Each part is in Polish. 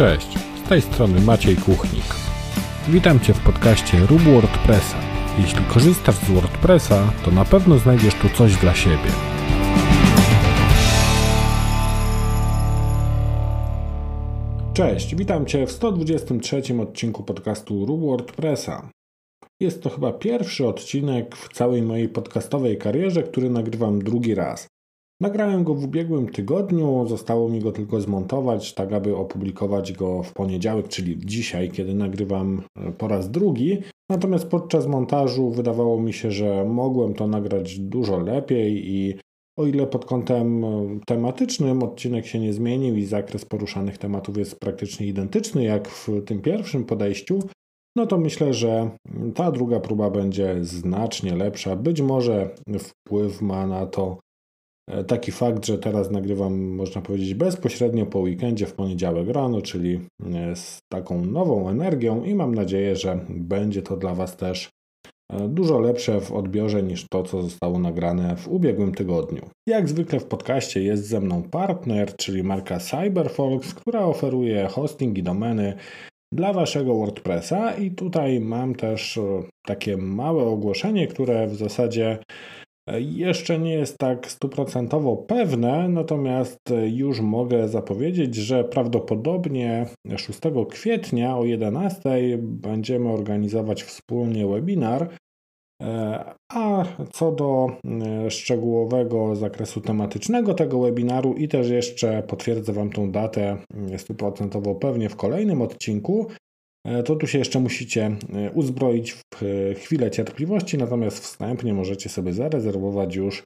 Cześć, z tej strony Maciej Kuchnik. Witam Cię w podcaście Rób WordPressa. Jeśli korzystasz z WordPressa, to na pewno znajdziesz tu coś dla siebie. Cześć, witam Cię w 123 odcinku podcastu Rób WordPressa. Jest to chyba pierwszy odcinek w całej mojej podcastowej karierze, który nagrywam drugi raz. Nagrałem go w ubiegłym tygodniu, zostało mi go tylko zmontować, tak aby opublikować go w poniedziałek, czyli dzisiaj, kiedy nagrywam e, po raz drugi. Natomiast podczas montażu wydawało mi się, że mogłem to nagrać dużo lepiej i o ile pod kątem e, tematycznym odcinek się nie zmienił i zakres poruszanych tematów jest praktycznie identyczny jak w tym pierwszym podejściu, no to myślę, że ta druga próba będzie znacznie lepsza. Być może wpływ ma na to taki fakt, że teraz nagrywam, można powiedzieć, bezpośrednio po weekendzie w poniedziałek rano, czyli e, z taką nową energią i mam nadzieję, że będzie to dla Was też e, dużo lepsze w odbiorze niż to, co zostało nagrane w ubiegłym tygodniu. Jak zwykle w podcaście jest ze mną partner, czyli marka CyberFolks, która oferuje hosting i domeny dla Waszego WordPressa i tutaj mam też takie małe ogłoszenie, które w zasadzie jeszcze nie jest tak stuprocentowo pewne, natomiast już mogę zapowiedzieć, że prawdopodobnie 6 kwietnia o 11 będziemy organizować wspólnie webinar. A co do e, szczegółowego zakresu tematycznego tego webinaru i też jeszcze potwierdzę Wam tą datę stuprocentowo pewnie w kolejnym odcinku, E, to tu się jeszcze musicie e, uzbroić w e, chwilę cierpliwości, natomiast wstępnie możecie sobie zarezerwować już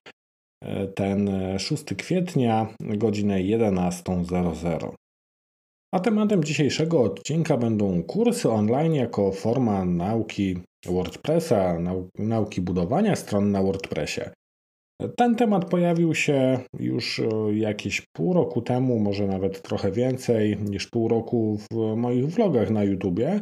ten 6 kwietnia, godzinę 11.00. A tematem dzisiejszego odcinka będą kursy online jako forma nauki WordPressa, nauki budowania stron na WordPressie. Ten temat pojawił się już e, jakieś pół roku temu, może nawet trochę więcej niż pół roku w moich vlogach na YouTubie.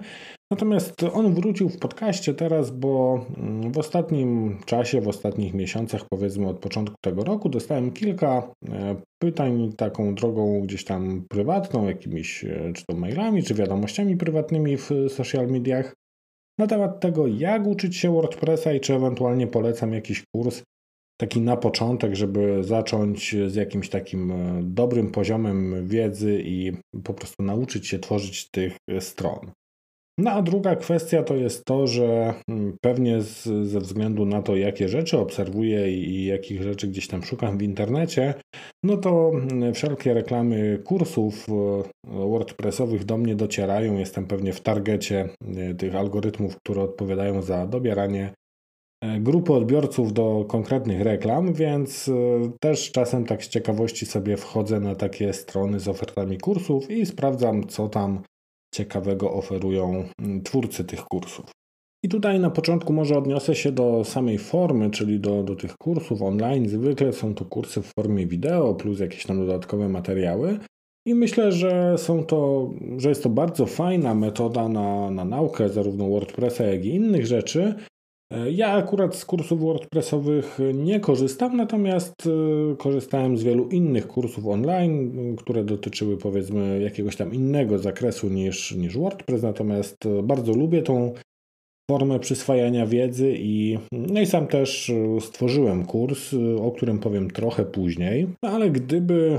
Natomiast on wrócił w podcaście teraz, bo mm, w ostatnim czasie, w ostatnich miesiącach, powiedzmy od początku tego roku, dostałem kilka e, pytań taką drogą gdzieś tam prywatną, jakimiś e, czy to mailami, czy wiadomościami prywatnymi w social mediach na temat tego, jak uczyć się WordPressa i czy ewentualnie polecam jakiś kurs taki na początek, żeby zacząć z jakimś takim e, dobrym poziomem wiedzy i po prostu nauczyć się tworzyć tych e, stron. No a druga kwestia to jest to, że mm, pewnie z, ze względu na to, jakie rzeczy obserwuję i jakich rzeczy gdzieś tam szukam w internecie, no to mm, wszelkie reklamy kursów e, WordPressowych do mnie docierają. Jestem pewnie w targecie tych algorytmów, które odpowiadają za dobieranie grupy odbiorców do konkretnych reklam, więc e, też czasem tak z ciekawości sobie wchodzę na takie strony z ofertami kursów i sprawdzam, co tam ciekawego oferują mm, twórcy tych kursów. I tutaj na początku może odniosę się do samej formy, czyli do, do tych kursów online. Zwykle są to kursy w formie wideo plus jakieś tam dodatkowe materiały. I myślę, że są to, że jest to bardzo fajna metoda na, na naukę zarówno WordPressa, jak i innych rzeczy, ja akurat z kursów WordPressowych nie korzystam, natomiast e, korzystałem z wielu innych kursów online, które dotyczyły powiedzmy jakiegoś tam innego zakresu niż, niż WordPress, natomiast bardzo lubię tą formę przyswajania wiedzy i, no i sam też stworzyłem kurs, o którym powiem trochę później, no ale gdyby,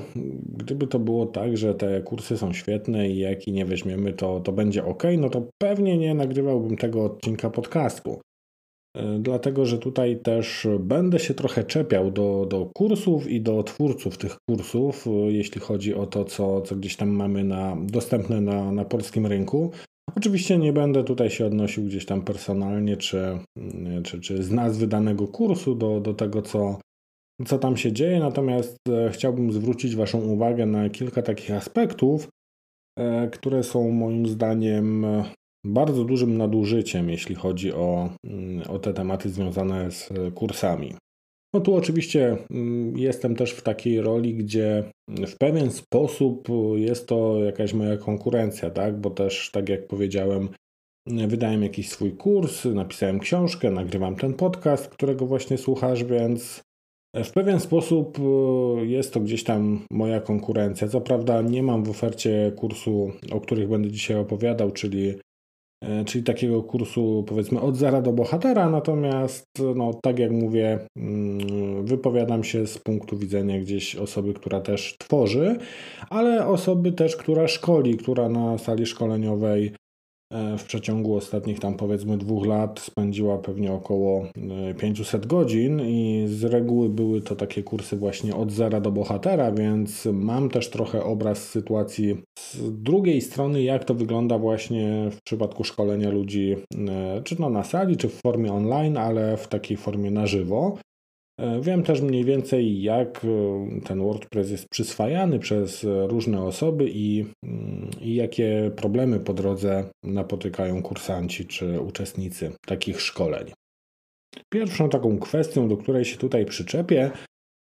gdyby to było tak, że te kursy są świetne i jaki nie weźmiemy, to, to będzie ok, no to pewnie nie nagrywałbym tego odcinka podcastu. E, dlatego że tutaj też będę się trochę czepiał do, do kursów i do twórców tych kursów, e, jeśli chodzi o to, co, co gdzieś tam mamy na, dostępne na, na polskim rynku. Oczywiście nie będę tutaj się odnosił gdzieś tam personalnie, czy, czy, czy z nazwy danego kursu do, do tego, co, co tam się dzieje, natomiast e, chciałbym zwrócić Waszą uwagę na kilka takich aspektów, które są moim zdaniem bardzo dużym nadużyciem, jeśli chodzi o, mm, o te tematy związane z kursami. No tu oczywiście mm, jestem też w takiej roli, gdzie w pewien sposób jest to jakaś moja konkurencja, tak? Bo też, tak jak powiedziałem, wydałem jakiś swój kurs, napisałem książkę, nagrywam ten podcast, którego właśnie słuchasz, więc W pewien sposób jest to gdzieś tam moja konkurencja. Co prawda nie mam w ofercie kursu, o których będę dzisiaj opowiadał, czyli E, czyli takiego kursu powiedzmy od zera do bohatera, natomiast no, tak jak mówię, mm, wypowiadam się z punktu widzenia gdzieś osoby, która też tworzy, ale osoby też, która szkoli, która na sali szkoleniowej E, w przeciągu ostatnich tam powiedzmy dwóch lat spędziła pewnie około 500 e, godzin i z reguły były to takie kursy właśnie od zera do bohatera, więc mam też trochę obraz sytuacji z drugiej strony, jak to wygląda właśnie w przypadku szkolenia ludzi, e, czy no na sali, czy w formie online, ale w takiej formie na żywo. E, wiem też mniej więcej, jak e, ten WordPress jest przyswajany przez różne osoby i, mm, i, jakie problemy po drodze napotykają kursanci czy uczestnicy takich szkoleń. Pierwszą taką kwestią, do której się tutaj przyczepię,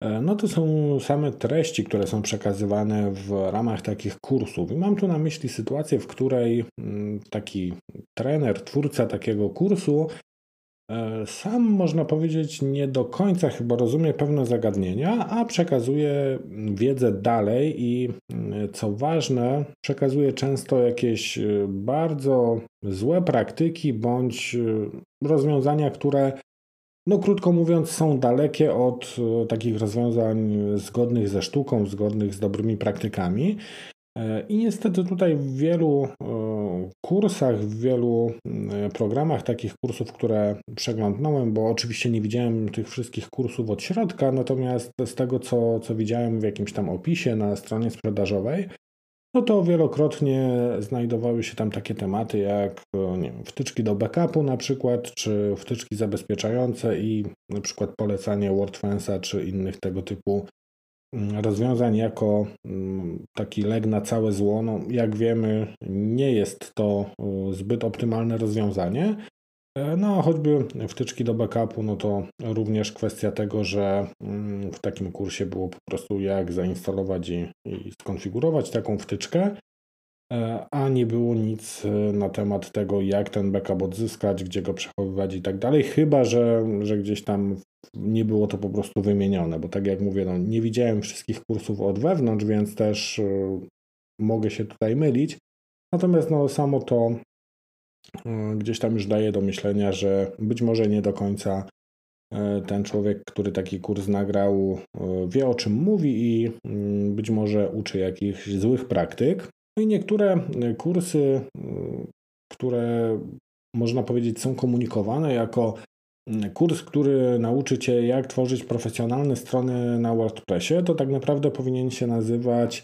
e, no to są same treści, które są przekazywane w ramach takich kursów. I mam tu na myśli sytuację, w której mm, taki trener, twórca takiego kursu E, sam, można powiedzieć, nie do końca chyba rozumie pewne zagadnienia, a przekazuje wiedzę dalej i mm, co ważne, przekazuje często jakieś e, bardzo złe praktyki bądź e, rozwiązania, które, no krótko mówiąc, są dalekie od takich rozwiązań zgodnych ze sztuką, zgodnych z dobrymi praktykami. I niestety tutaj w wielu e, kursach, w wielu e, programach takich kursów, które przeglądnąłem, bo oczywiście nie widziałem tych wszystkich kursów od środka, natomiast z tego, co, co widziałem w jakimś tam opisie na stronie sprzedażowej, no to wielokrotnie znajdowały się tam takie tematy jak e, nie wiem, wtyczki do backupu na przykład, czy wtyczki zabezpieczające i na przykład polecanie WordFensa czy innych tego typu rozwiązań jako mm, taki leg na całe zło. No, jak wiemy, nie jest to zbyt optymalne rozwiązanie. E, no, choćby wtyczki do backupu, no to również kwestia tego, że mm, w takim kursie było po prostu jak zainstalować i, i skonfigurować taką wtyczkę. E, a nie było nic e, na temat tego, jak ten backup odzyskać, gdzie go przechowywać i tak dalej, chyba że, że gdzieś tam nie było to po prostu wymienione, bo tak jak mówię, no, nie widziałem wszystkich kursów od wewnątrz, więc też e, mogę się tutaj mylić. Natomiast no, samo to gdzieś tam już daje do myślenia, że być może nie do końca ten człowiek, który taki kurs nagrał, wie o czym mówi i mm, być może uczy jakichś złych praktyk. No i niektóre e, kursy, e, które można powiedzieć są komunikowane jako kurs, który nauczy Cię, jak tworzyć profesjonalne strony na WordPressie, to tak naprawdę powinien się nazywać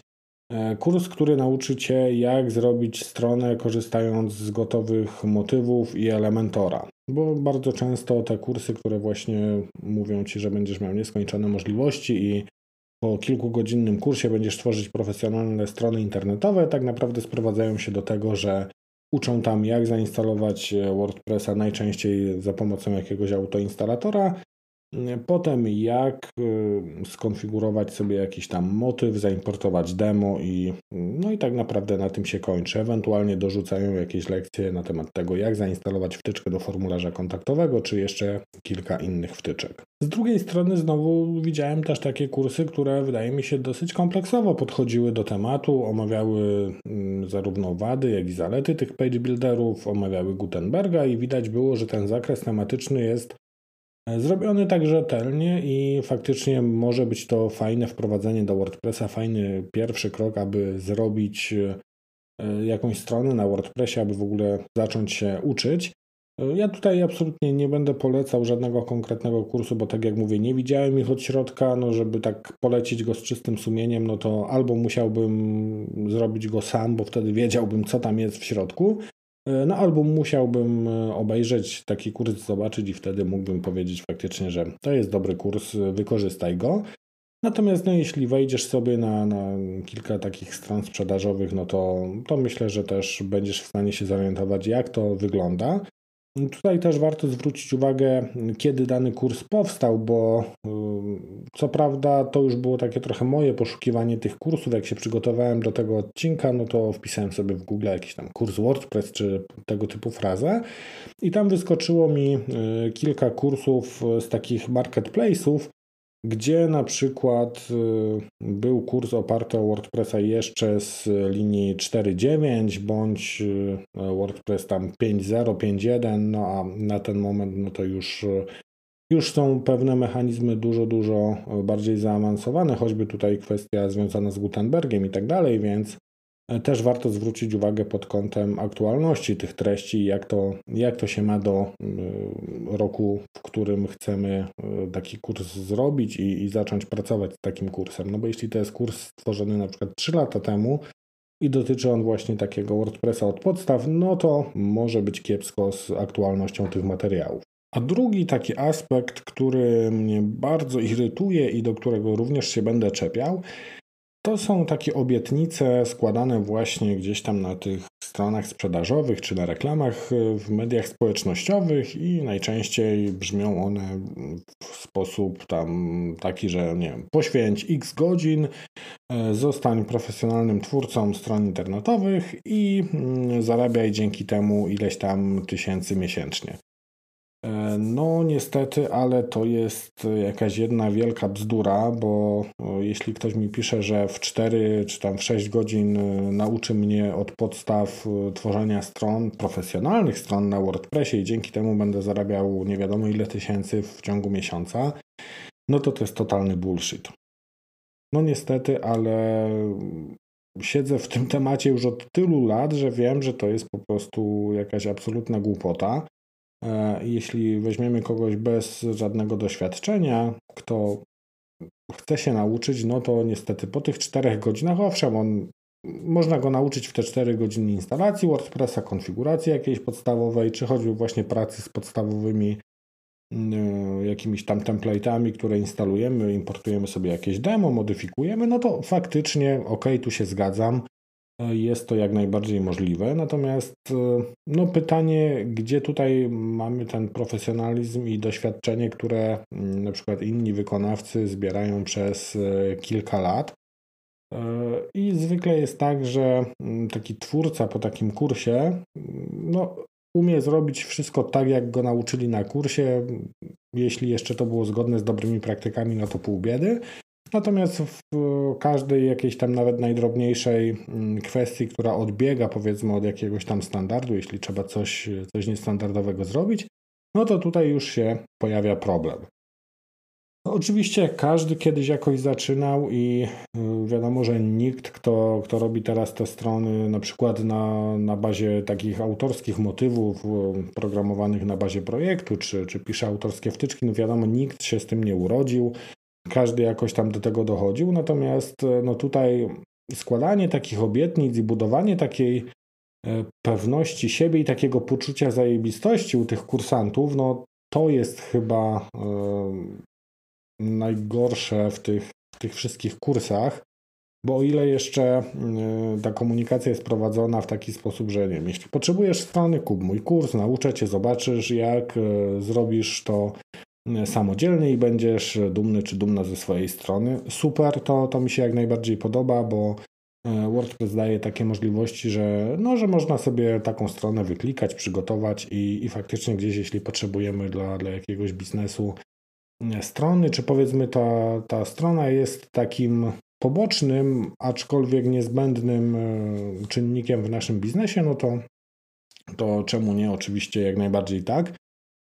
e, kurs, który nauczy Cię, jak zrobić stronę korzystając z gotowych motywów i Elementora. Bo bardzo często te kursy, które właśnie mówią Ci, że będziesz miał nieskończone możliwości i po kilkugodzinnym kursie będziesz tworzyć profesjonalne strony internetowe, tak naprawdę sprowadzają się do tego, że uczą tam jak zainstalować WordPressa najczęściej za pomocą jakiegoś autoinstalatora, Potem jak y, skonfigurować sobie jakiś tam motyw, zaimportować demo i no i tak naprawdę na tym się kończy. Ewentualnie dorzucają jakieś lekcje na temat tego, jak zainstalować wtyczkę do formularza kontaktowego, czy jeszcze kilka innych wtyczek. Z drugiej strony znowu widziałem też takie kursy, które wydaje mi się dosyć kompleksowo podchodziły do tematu, omawiały mm, zarówno wady, jak i zalety tych page builderów, omawiały Gutenberga i widać było, że ten zakres tematyczny jest Zrobiony tak rzetelnie i faktycznie może być to fajne wprowadzenie do WordPressa, fajny pierwszy krok, aby zrobić e, jakąś stronę na WordPressie, aby w ogóle zacząć się uczyć. E, ja tutaj absolutnie nie będę polecał żadnego konkretnego kursu, bo tak jak mówię, nie widziałem ich od środka, no żeby tak polecić go z czystym sumieniem, no to albo musiałbym zrobić go sam, bo wtedy wiedziałbym, co tam jest w środku, no albo musiałbym e, obejrzeć taki kurs, zobaczyć i wtedy mógłbym powiedzieć faktycznie, że to jest dobry kurs, wykorzystaj go. Natomiast no, jeśli wejdziesz sobie na, na kilka takich stron sprzedażowych, no to, to myślę, że też będziesz w stanie się zorientować, jak to wygląda. Tutaj też warto zwrócić uwagę, kiedy dany kurs powstał, bo y, co prawda to już było takie trochę moje poszukiwanie tych kursów. Jak się przygotowałem do tego odcinka, no to wpisałem sobie w Google jakiś tam kurs WordPress czy tego typu frazę i tam wyskoczyło mi y, kilka kursów z takich marketplace'ów, gdzie na przykład był kurs oparty o WordPressa jeszcze z linii 4.9 bądź WordPress tam 5.0, 5.1, no a na ten moment no to już już są pewne mechanizmy dużo, dużo bardziej zaawansowane, choćby tutaj kwestia związana z Gutenbergiem i tak dalej, więc też warto zwrócić uwagę pod kątem aktualności tych treści, jak to, jak to się ma do y, roku, w którym chcemy y, taki kurs zrobić i, i zacząć pracować z takim kursem. No bo jeśli to jest kurs stworzony na przykład 3 lata temu i dotyczy on właśnie takiego WordPressa od podstaw, no to może być kiepsko z aktualnością tych materiałów. A drugi taki aspekt, który mnie bardzo irytuje i do którego również się będę czepiał, to są takie obietnice składane właśnie gdzieś tam na tych stronach sprzedażowych czy na reklamach w mediach społecznościowych i najczęściej brzmią one w sposób tam taki, że nie wiem, poświęć x godzin, e, zostań profesjonalnym twórcą stron internetowych i mm, zarabiaj dzięki temu ileś tam tysięcy miesięcznie. E, no, niestety, ale to jest jakaś jedna wielka bzdura, bo jeśli ktoś mi pisze, że w 4 czy tam w 6 godzin e, nauczy mnie od podstaw e, tworzenia stron, profesjonalnych stron na WordPressie i dzięki temu będę zarabiał nie wiadomo ile tysięcy w ciągu miesiąca, no to to jest totalny bullshit. No niestety, ale siedzę w tym temacie już od tylu lat, że wiem, że to jest po prostu jakaś absolutna głupota. E, jeśli weźmiemy kogoś bez żadnego doświadczenia, kto chce się nauczyć, no to niestety po tych czterech godzinach, owszem, on, można go nauczyć w te 4 godziny instalacji WordPressa, konfiguracji jakiejś podstawowej, czy choćby właśnie pracy z podstawowymi y, jakimiś tam template'ami, które instalujemy, importujemy sobie jakieś demo, modyfikujemy, no to faktycznie, ok, tu się zgadzam, jest to jak najbardziej możliwe. Natomiast e, no, pytanie, gdzie tutaj mamy ten profesjonalizm i doświadczenie, które mm, na przykład inni wykonawcy zbierają przez e, kilka lat. E, I zwykle jest tak, że mm, taki twórca po takim kursie mm, no, umie zrobić wszystko tak, jak go nauczyli na kursie. Jeśli jeszcze to było zgodne z dobrymi praktykami, no to pół biedy. Natomiast w każdej jakiejś tam nawet najdrobniejszej mm, kwestii, która odbiega powiedzmy od jakiegoś tam standardu, jeśli trzeba coś, coś niestandardowego zrobić, no to tutaj już się pojawia problem. No oczywiście każdy kiedyś jakoś zaczynał i y, wiadomo, że nikt, kto, kto robi teraz te strony na przykład na, na bazie takich autorskich motywów y, programowanych na bazie projektu, czy, czy pisze autorskie wtyczki, no wiadomo, nikt się z tym nie urodził każdy jakoś tam do tego dochodził. Natomiast e, no tutaj składanie takich obietnic i budowanie takiej e, pewności siebie i takiego poczucia zajebistości u tych kursantów, no to jest chyba e, najgorsze w tych, w tych wszystkich kursach. Bo o ile jeszcze ta komunikacja jest prowadzona w taki sposób, że nie wiem, jeśli potrzebujesz strony, kup mój kurs, nauczę cię, zobaczysz jak zrobisz to samodzielnie i będziesz dumny czy dumna ze swojej strony. Super, to, to mi się jak najbardziej podoba, bo e, WordPress daje takie możliwości, że, no, że można sobie taką stronę wyklikać, przygotować i, i faktycznie gdzieś, jeśli potrzebujemy dla, dla jakiegoś biznesu e, strony, czy powiedzmy ta, ta strona jest takim pobocznym, aczkolwiek niezbędnym e, czynnikiem w naszym biznesie, no to, to czemu nie? Oczywiście jak najbardziej tak.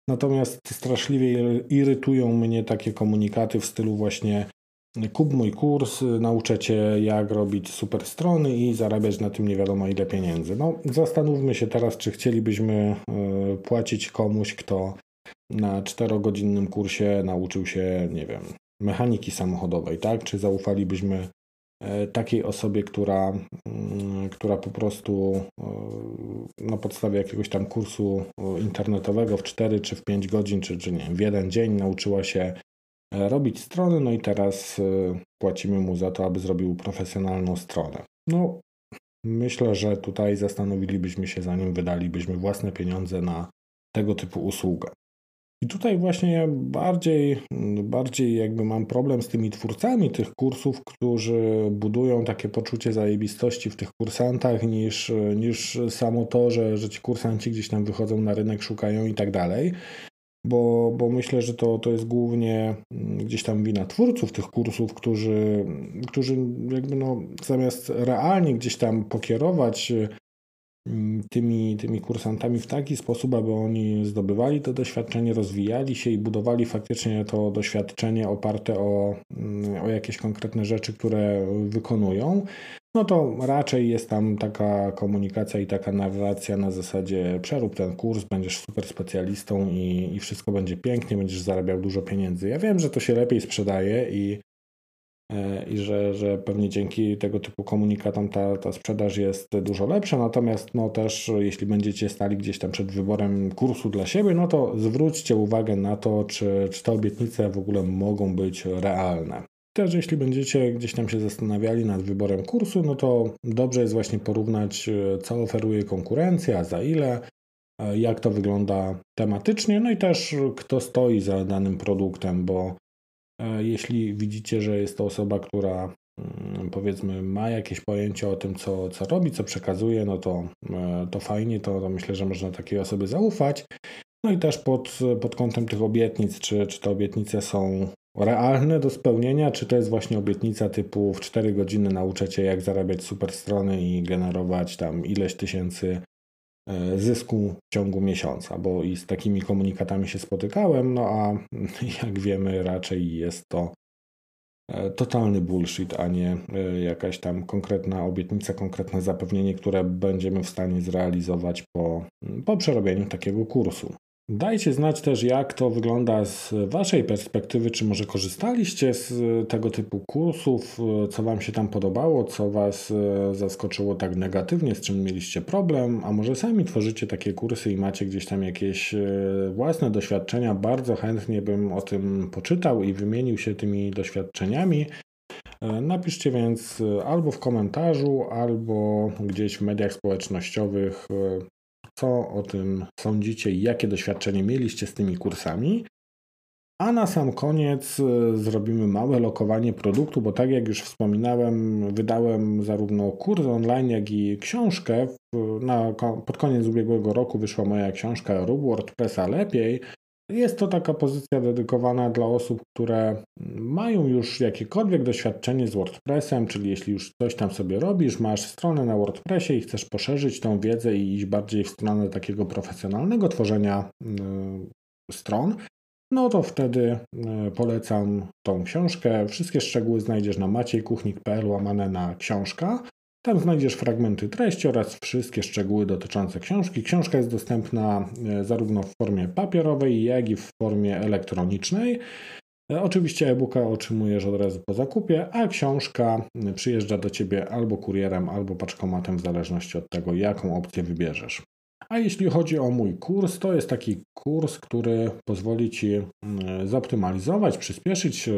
Natomiast straszliwie irytują mnie takie komunikaty w stylu właśnie kup mój kurs, nauczę Cię jak robić super strony i zarabiać na tym nie wiadomo ile pieniędzy. No zastanówmy się teraz, czy chcielibyśmy e, płacić komuś, kto na czterogodzinnym kursie nauczył się, nie wiem, mechaniki samochodowej, tak? Czy zaufalibyśmy takiej osobie, która, mm, która po prostu e, na podstawie jakiegoś tam kursu e, internetowego w 4 czy w 5 godzin, czy, czy nie w jeden dzień nauczyła się robić strony, no i teraz płacimy mu za to, aby zrobił profesjonalną stronę. No, myślę, że tutaj zastanowilibyśmy się, zanim wydalibyśmy własne pieniądze na tego typu usługę. I tutaj właśnie bardziej, bardziej jakby mam problem z tymi twórcami tych kursów, którzy budują takie poczucie zajebistości w tych kursantach, niż, niż samo to, że, że ci kursanci gdzieś tam wychodzą na rynek, szukają i tak dalej. bo, bo myślę, że to, to jest głównie gdzieś tam wina twórców tych kursów, którzy, którzy jakby no, zamiast realnie gdzieś tam pokierować tymi, tymi kursantami w taki sposób, aby oni zdobywali to doświadczenie, rozwijali się i budowali faktycznie to doświadczenie oparte o, mm, o jakieś konkretne rzeczy, które wykonują, no to raczej jest tam taka komunikacja i taka narracja na zasadzie przerób ten kurs, będziesz super specjalistą i, i wszystko będzie pięknie, będziesz zarabiał dużo pieniędzy. Ja wiem, że to się lepiej sprzedaje i, i że, że pewnie dzięki tego typu komunikatom ta, ta sprzedaż jest dużo lepsza, natomiast no też jeśli będziecie stali gdzieś tam przed wyborem kursu dla siebie, no to zwróćcie uwagę na to, czy, czy te obietnice w ogóle mogą być realne. Też jeśli będziecie gdzieś tam się zastanawiali nad wyborem kursu, no to dobrze jest właśnie porównać, e, co oferuje konkurencja, za ile, e, jak to wygląda tematycznie, no i też kto stoi za danym produktem, bo e, jeśli widzicie, że jest to osoba, która mm, powiedzmy ma jakieś pojęcie o tym, co, co robi, co przekazuje, no to, to fajnie, to, to myślę, że można takiej osobie zaufać. No i też pod, pod kątem tych obietnic, czy, czy te obietnice są realne do spełnienia, czy to jest właśnie obietnica typu w 4 godziny nauczę Cię jak zarabiać super strony i generować tam ileś tysięcy e, zysku w ciągu miesiąca, bo i z takimi komunikatami się spotykałem, no a jak wiemy raczej jest to e, totalny bullshit, a nie e, jakaś tam konkretna obietnica, konkretne zapewnienie, które będziemy w stanie zrealizować po, po przerobieniu takiego kursu. Dajcie znać też, jak to wygląda z Waszej perspektywy. Czy może korzystaliście z tego typu kursów? Co Wam się tam podobało? Co Was e, zaskoczyło tak negatywnie? Z czym mieliście problem? A może sami tworzycie takie kursy i macie gdzieś tam jakieś e, własne doświadczenia? Bardzo chętnie bym o tym poczytał i wymienił się tymi doświadczeniami. E, napiszcie więc albo w komentarzu, albo gdzieś w mediach społecznościowych co o tym sądzicie i jakie doświadczenie mieliście z tymi kursami. A na sam koniec e, zrobimy małe lokowanie produktu, bo tak jak już wspominałem, wydałem zarówno kurs online, jak i książkę. Na, pod koniec ubiegłego roku wyszła moja książka Rób WordPressa lepiej. Jest to taka pozycja dedykowana dla osób, które mają już jakiekolwiek doświadczenie z WordPressem, czyli jeśli już coś tam sobie robisz, masz stronę na WordPressie i chcesz poszerzyć tą wiedzę i iść bardziej w stronę takiego profesjonalnego tworzenia y, stron, no to wtedy y, polecam tą książkę. Wszystkie szczegóły znajdziesz na maciejkuchnik.pl łamane na książka. Tam znajdziesz fragmenty treści oraz wszystkie szczegóły dotyczące książki. Książka jest dostępna e, zarówno w formie papierowej, jak i w formie elektronicznej. E, oczywiście e-booka otrzymujesz od razu po zakupie, a książka e, przyjeżdża do ciebie albo kurierem, albo paczkomatem, w zależności od tego, jaką opcję wybierzesz. A jeśli chodzi o mój kurs, to jest taki kurs, który pozwoli Ci zoptymalizować, przyspieszyć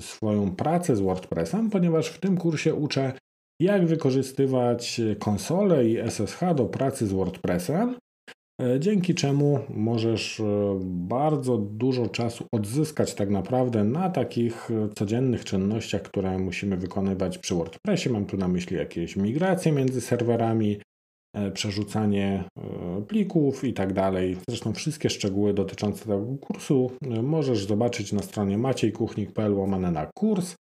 swoją pracę z WordPressem, ponieważ w tym kursie uczę jak wykorzystywać konsolę i SSH do pracy z WordPressem, e, dzięki czemu możesz e, bardzo dużo czasu odzyskać tak naprawdę na takich e, codziennych czynnościach, które musimy wykonywać przy WordPressie. Mam tu na myśli jakieś migracje między serwerami, przerzucanie plików i tak dalej. Zresztą wszystkie szczegóły dotyczące tego kursu możesz zobaczyć na stronie maciejkuchnik.pl łamane na kurs.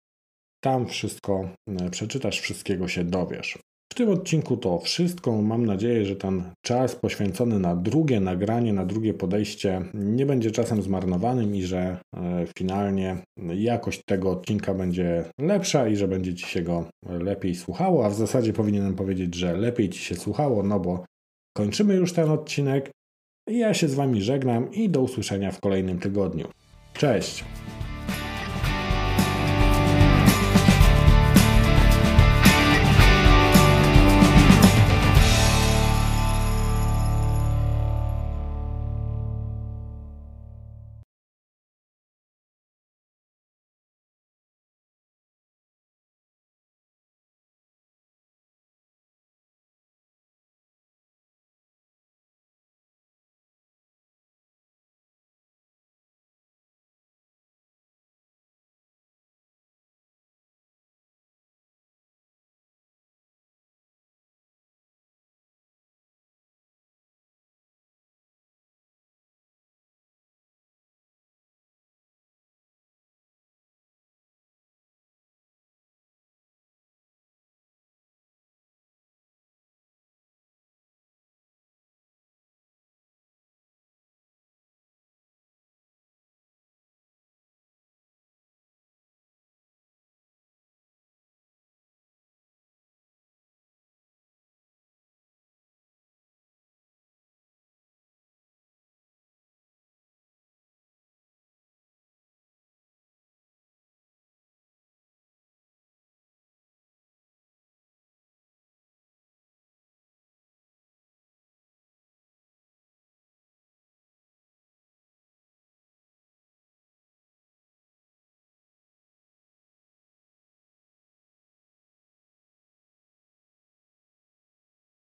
Tam wszystko e, przeczytasz, wszystkiego się dowiesz. W tym odcinku to wszystko. Mam nadzieję, że ten czas poświęcony na drugie nagranie, na drugie podejście nie będzie czasem zmarnowanym i że e, finalnie jakość tego odcinka będzie lepsza i że będzie Ci się go lepiej słuchało. A w zasadzie powinienem powiedzieć, że lepiej Ci się słuchało, no bo kończymy już ten odcinek. Ja się z Wami żegnam i do usłyszenia w kolejnym tygodniu. Cześć!